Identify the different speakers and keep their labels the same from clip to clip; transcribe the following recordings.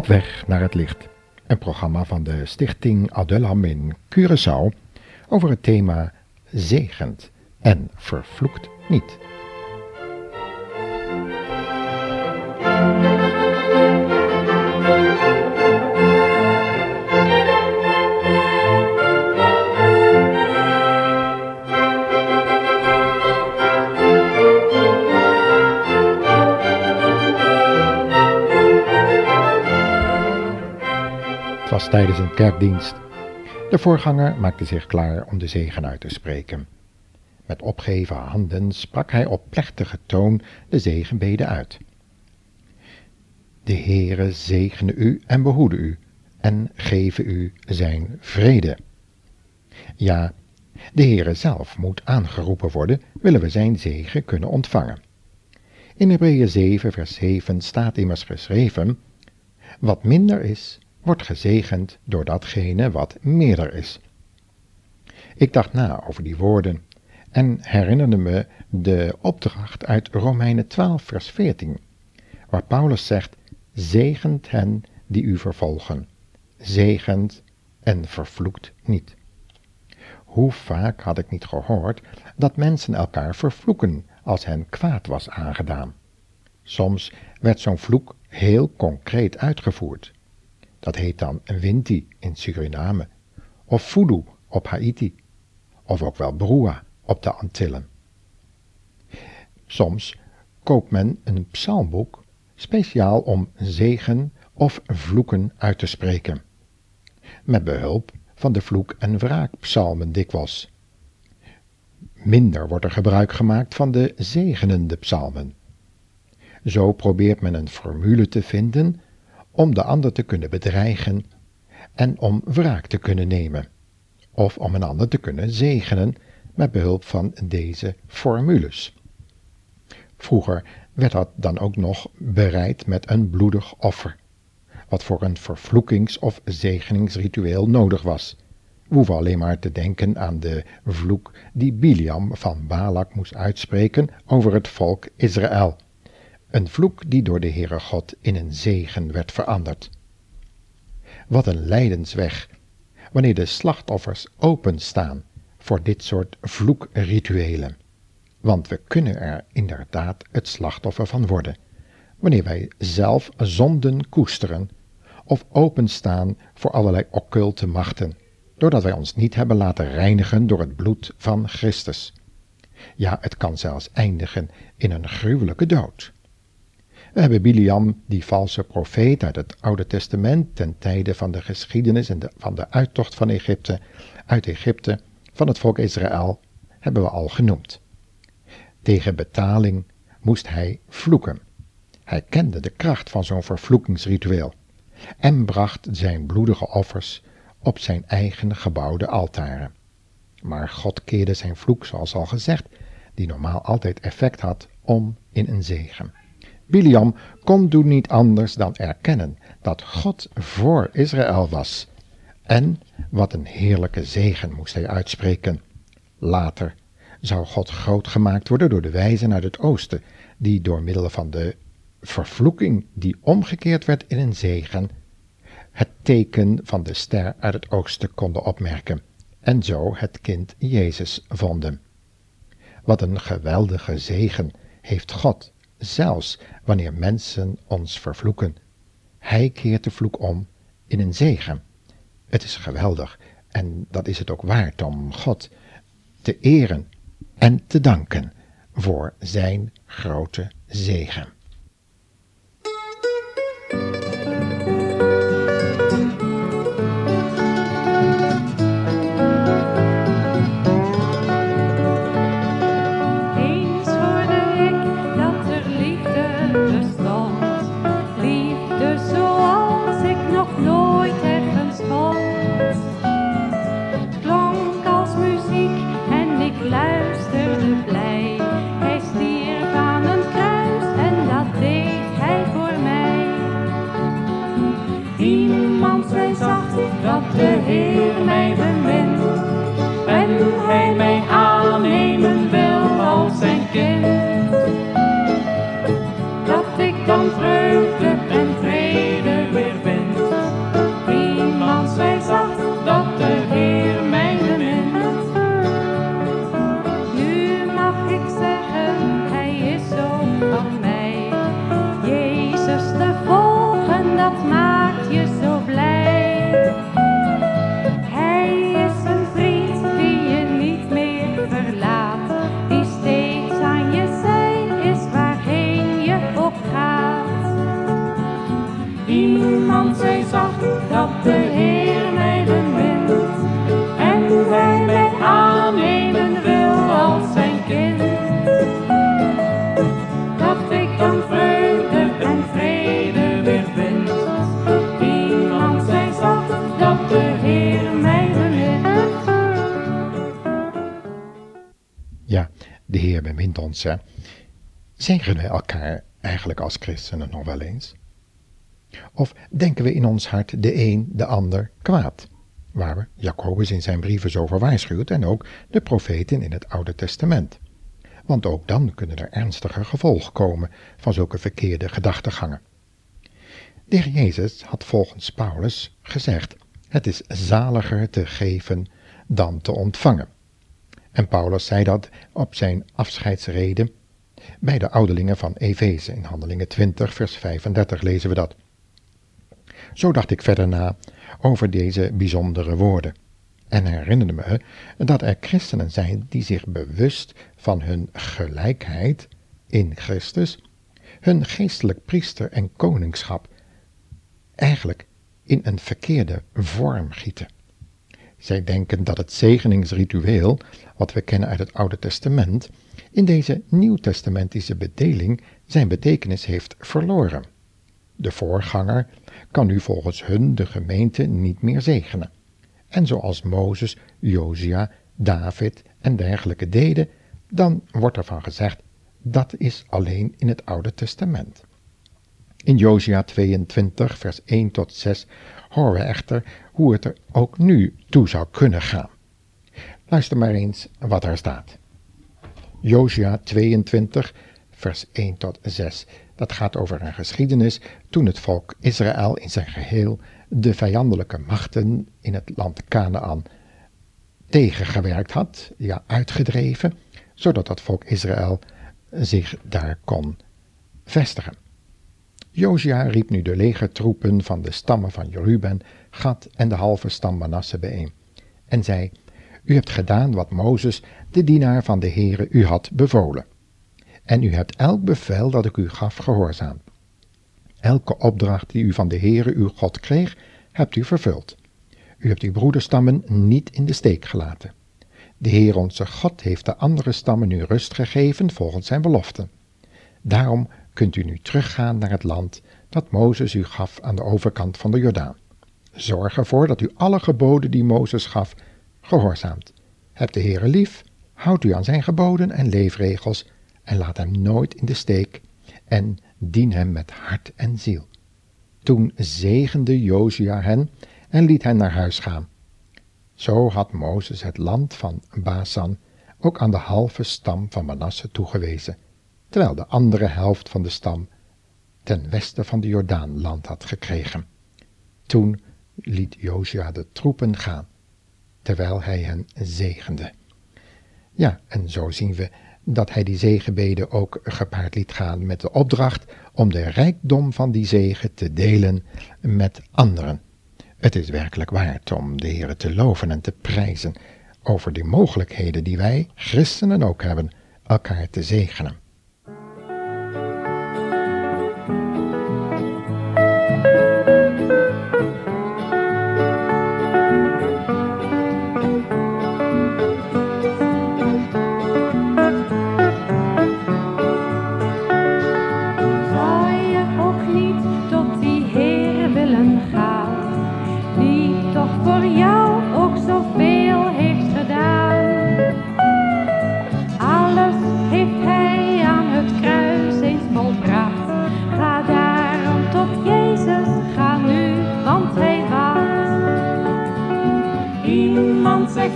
Speaker 1: Op weg naar het licht. Een programma van de stichting Adullam in Curaçao over het thema zegend en vervloekt niet. Was tijdens een kerkdienst. De voorganger maakte zich klaar om de zegen uit te spreken. Met opgeheven handen sprak hij op plechtige toon de zegenbede uit. De Heere zegene u en behoede u en geven u zijn vrede. Ja, de Heere zelf moet aangeroepen worden, willen we zijn zegen kunnen ontvangen. In Hebreeën 7 vers 7 staat immers geschreven, wat minder is, wordt gezegend door datgene wat meerder is. Ik dacht na over die woorden en herinnerde me de opdracht uit Romeinen 12, vers 14, waar Paulus zegt: Zegent hen die u vervolgen, zegent en vervloekt niet. Hoe vaak had ik niet gehoord dat mensen elkaar vervloeken als hen kwaad was aangedaan. Soms werd zo'n vloek heel concreet uitgevoerd. Dat heet dan Winti in Suriname, of Voodoo op Haiti, of ook wel Broa op de Antillen. Soms koopt men een psalmboek speciaal om zegen of vloeken uit te spreken, met behulp van de vloek- en wraakpsalmen dikwijls. Minder wordt er gebruik gemaakt van de zegenende psalmen. Zo probeert men een formule te vinden om de ander te kunnen bedreigen en om wraak te kunnen nemen, of om een ander te kunnen zegenen met behulp van deze formules. Vroeger werd dat dan ook nog bereid met een bloedig offer, wat voor een vervloekings- of zegeningsritueel nodig was. We hoeven alleen maar te denken aan de vloek die Biliam van Balak moest uitspreken over het volk Israël een vloek die door de Heere God in een zegen werd veranderd. Wat een lijdensweg, wanneer de slachtoffers openstaan voor dit soort vloekrituelen. Want we kunnen er inderdaad het slachtoffer van worden, wanneer wij zelf zonden koesteren of openstaan voor allerlei occulte machten, doordat wij ons niet hebben laten reinigen door het bloed van Christus. Ja, het kan zelfs eindigen in een gruwelijke dood. We hebben Biliam, die valse profeet uit het Oude Testament ten tijde van de geschiedenis en de, van de uittocht van Egypte, uit Egypte, van het volk Israël, hebben we al genoemd. Tegen betaling moest hij vloeken. Hij kende de kracht van zo'n vervloekingsritueel en bracht zijn bloedige offers op zijn eigen gebouwde altaren. Maar God keerde zijn vloek, zoals al gezegd, die normaal altijd effect had, om in een zegen. Biliam kon doen niet anders dan erkennen dat God voor Israël was. En wat een heerlijke zegen moest hij uitspreken. Later zou God groot gemaakt worden door de wijzen uit het oosten, die door middel van de vervloeking die omgekeerd werd in een zegen, het teken van de ster uit het oosten konden opmerken en zo het kind Jezus vonden. Wat een geweldige zegen heeft God zelfs wanneer mensen ons vervloeken. Hij keert de vloek om in een zegen. Het is geweldig en dat is het ook waard om God te eren en te danken voor zijn grote zegen.
Speaker 2: zag dat de Heer
Speaker 1: mij ons, hè. Zegenen we elkaar eigenlijk als christenen nog wel eens? Of denken we in ons hart de een de ander kwaad? Waar we Jacobus in zijn brieven zo voor en ook de profeten in het Oude Testament. Want ook dan kunnen er ernstige gevolgen komen van zulke verkeerde gedachtegangen. De heer Jezus had volgens Paulus gezegd: Het is zaliger te geven dan te ontvangen. En Paulus zei dat op zijn afscheidsreden bij de ouderlingen van Efeze. In Handelingen 20, vers 35 lezen we dat. Zo dacht ik verder na over deze bijzondere woorden en herinnerde me dat er christenen zijn die zich bewust van hun gelijkheid in Christus, hun geestelijk priester en koningschap, eigenlijk in een verkeerde vorm gieten. Zij denken dat het zegeningsritueel, wat we kennen uit het Oude Testament, in deze nieuwtestamentische bedeling zijn betekenis heeft verloren. De voorganger kan nu volgens hun de gemeente niet meer zegenen. En zoals Mozes, Josia, David en dergelijke deden, dan wordt ervan gezegd dat is alleen in het Oude Testament. In Josia 22, vers 1 tot 6 horen we echter hoe het er ook nu toe zou kunnen gaan. Luister maar eens wat er staat. Josia 22, vers 1 tot 6. Dat gaat over een geschiedenis toen het volk Israël in zijn geheel de vijandelijke machten in het land Canaan tegengewerkt had, ja, uitgedreven, zodat dat volk Israël zich daar kon vestigen. Josia riep nu de legertroepen van de stammen van Jeruben, Gad en de halve stam Manasse bijeen en zei, U hebt gedaan wat Mozes, de dienaar van de Heere, u had bevolen. En u hebt elk bevel dat ik u gaf gehoorzaamd. Elke opdracht die u van de Heere uw God kreeg, hebt u vervuld. U hebt uw broederstammen niet in de steek gelaten. De Heer onze God heeft de andere stammen u rust gegeven volgens zijn beloften. Daarom kunt u nu teruggaan naar het land dat Mozes u gaf aan de overkant van de Jordaan. Zorg ervoor dat u alle geboden die Mozes gaf gehoorzaamt. Heb de Heere lief, houd u aan zijn geboden en leefregels en laat hem nooit in de steek en dien hem met hart en ziel. Toen zegende Josia hen en liet hen naar huis gaan. Zo had Mozes het land van Basan ook aan de halve stam van Manasse toegewezen, terwijl de andere helft van de stam ten westen van de Jordaan land had gekregen. Toen liet Josia de troepen gaan, terwijl hij hen zegende. Ja, en zo zien we dat hij die zegenbeden ook gepaard liet gaan met de opdracht om de rijkdom van die zegen te delen met anderen. Het is werkelijk waard om de Heer te loven en te prijzen over de mogelijkheden die wij, christenen ook hebben, elkaar te zegenen.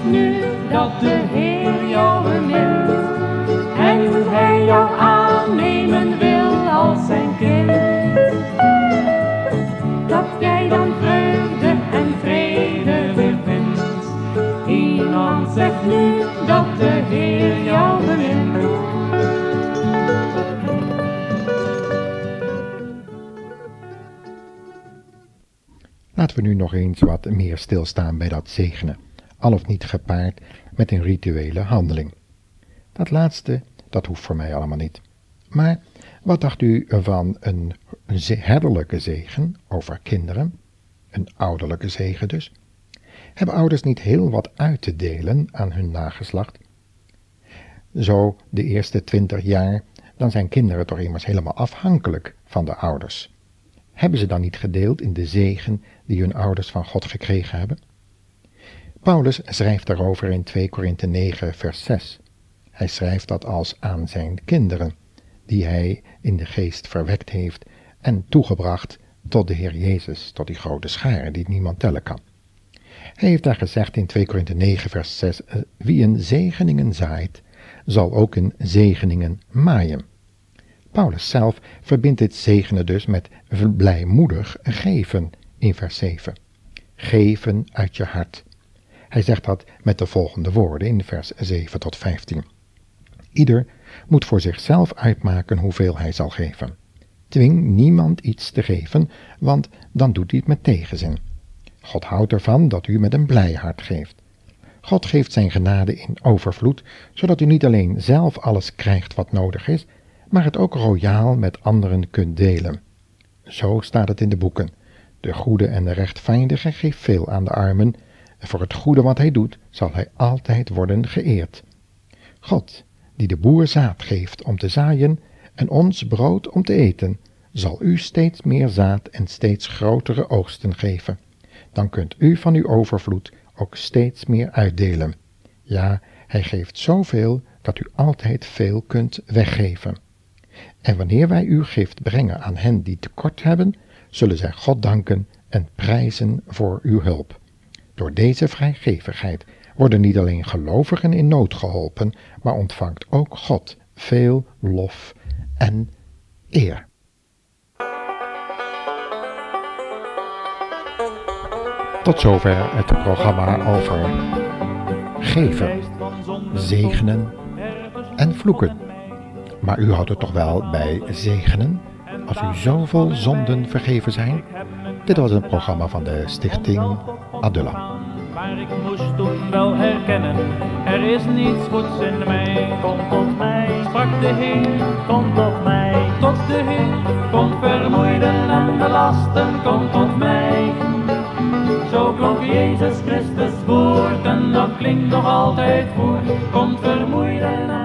Speaker 2: Nu dat de Heer jou bemint en Hij jou aannemen wil als zijn kind.
Speaker 1: Laten we nu nog eens wat meer stilstaan bij dat zegenen al of niet gepaard met een rituele handeling. Dat laatste, dat hoeft voor mij allemaal niet. Maar wat dacht u van een herderlijke zegen over kinderen, een ouderlijke zegen dus? Hebben ouders niet heel wat uit te delen aan hun nageslacht? Zo de eerste twintig jaar, dan zijn kinderen toch immers helemaal afhankelijk van de ouders. Hebben ze dan niet gedeeld in de zegen die hun ouders van God gekregen hebben? Paulus schrijft daarover in 2 Korinthe 9, vers 6. Hij schrijft dat als aan zijn kinderen, die hij in de geest verwekt heeft en toegebracht tot de Heer Jezus, tot die grote schare die niemand tellen kan. Hij heeft daar gezegd in 2 Korinthe 9 vers 6, eh, wie in zegeningen zaait, zal ook in zegeningen maaien. Paulus zelf verbindt dit zegenen dus met blijmoedig geven in vers 7. Geven uit je hart. Hij zegt dat met de volgende woorden in vers 7 tot 15. Ieder moet voor zichzelf uitmaken hoeveel hij zal geven. Dwing niemand iets te geven, want dan doet hij het met tegenzin. God houdt ervan dat u met een blij hart geeft. God geeft zijn genade in overvloed, zodat u niet alleen zelf alles krijgt wat nodig is, maar het ook royaal met anderen kunt delen. Zo staat het in de boeken. De goede en de rechtvaardige geeft veel aan de armen, en voor het goede wat hij doet, zal hij altijd worden geëerd. God, die de boer zaad geeft om te zaaien en ons brood om te eten, zal u steeds meer zaad en steeds grotere oogsten geven. Dan kunt u van uw overvloed ook steeds meer uitdelen. Ja, hij geeft zoveel dat u altijd veel kunt weggeven. En wanneer wij uw gift brengen aan hen die tekort hebben, zullen zij God danken en prijzen voor uw hulp. Door deze vrijgevigheid worden niet alleen gelovigen in nood geholpen, maar ontvangt ook God veel lof en eer. Tot zover het programma over geven, zegenen en vloeken. Maar u houdt het toch wel bij zegenen, als u zoveel zonden vergeven zijn? Dit was een programma van de stichting Adullam.
Speaker 2: Maar ik moest toen wel herkennen, er is niets goeds in mij. Kom tot mij, sprak de Heer, kom tot mij. Tot de Heer, kom vermoeiden en belasten, kom tot mij. Zo klonk Jezus Christus woord en dat klinkt nog altijd voor. Kom vermoeiden en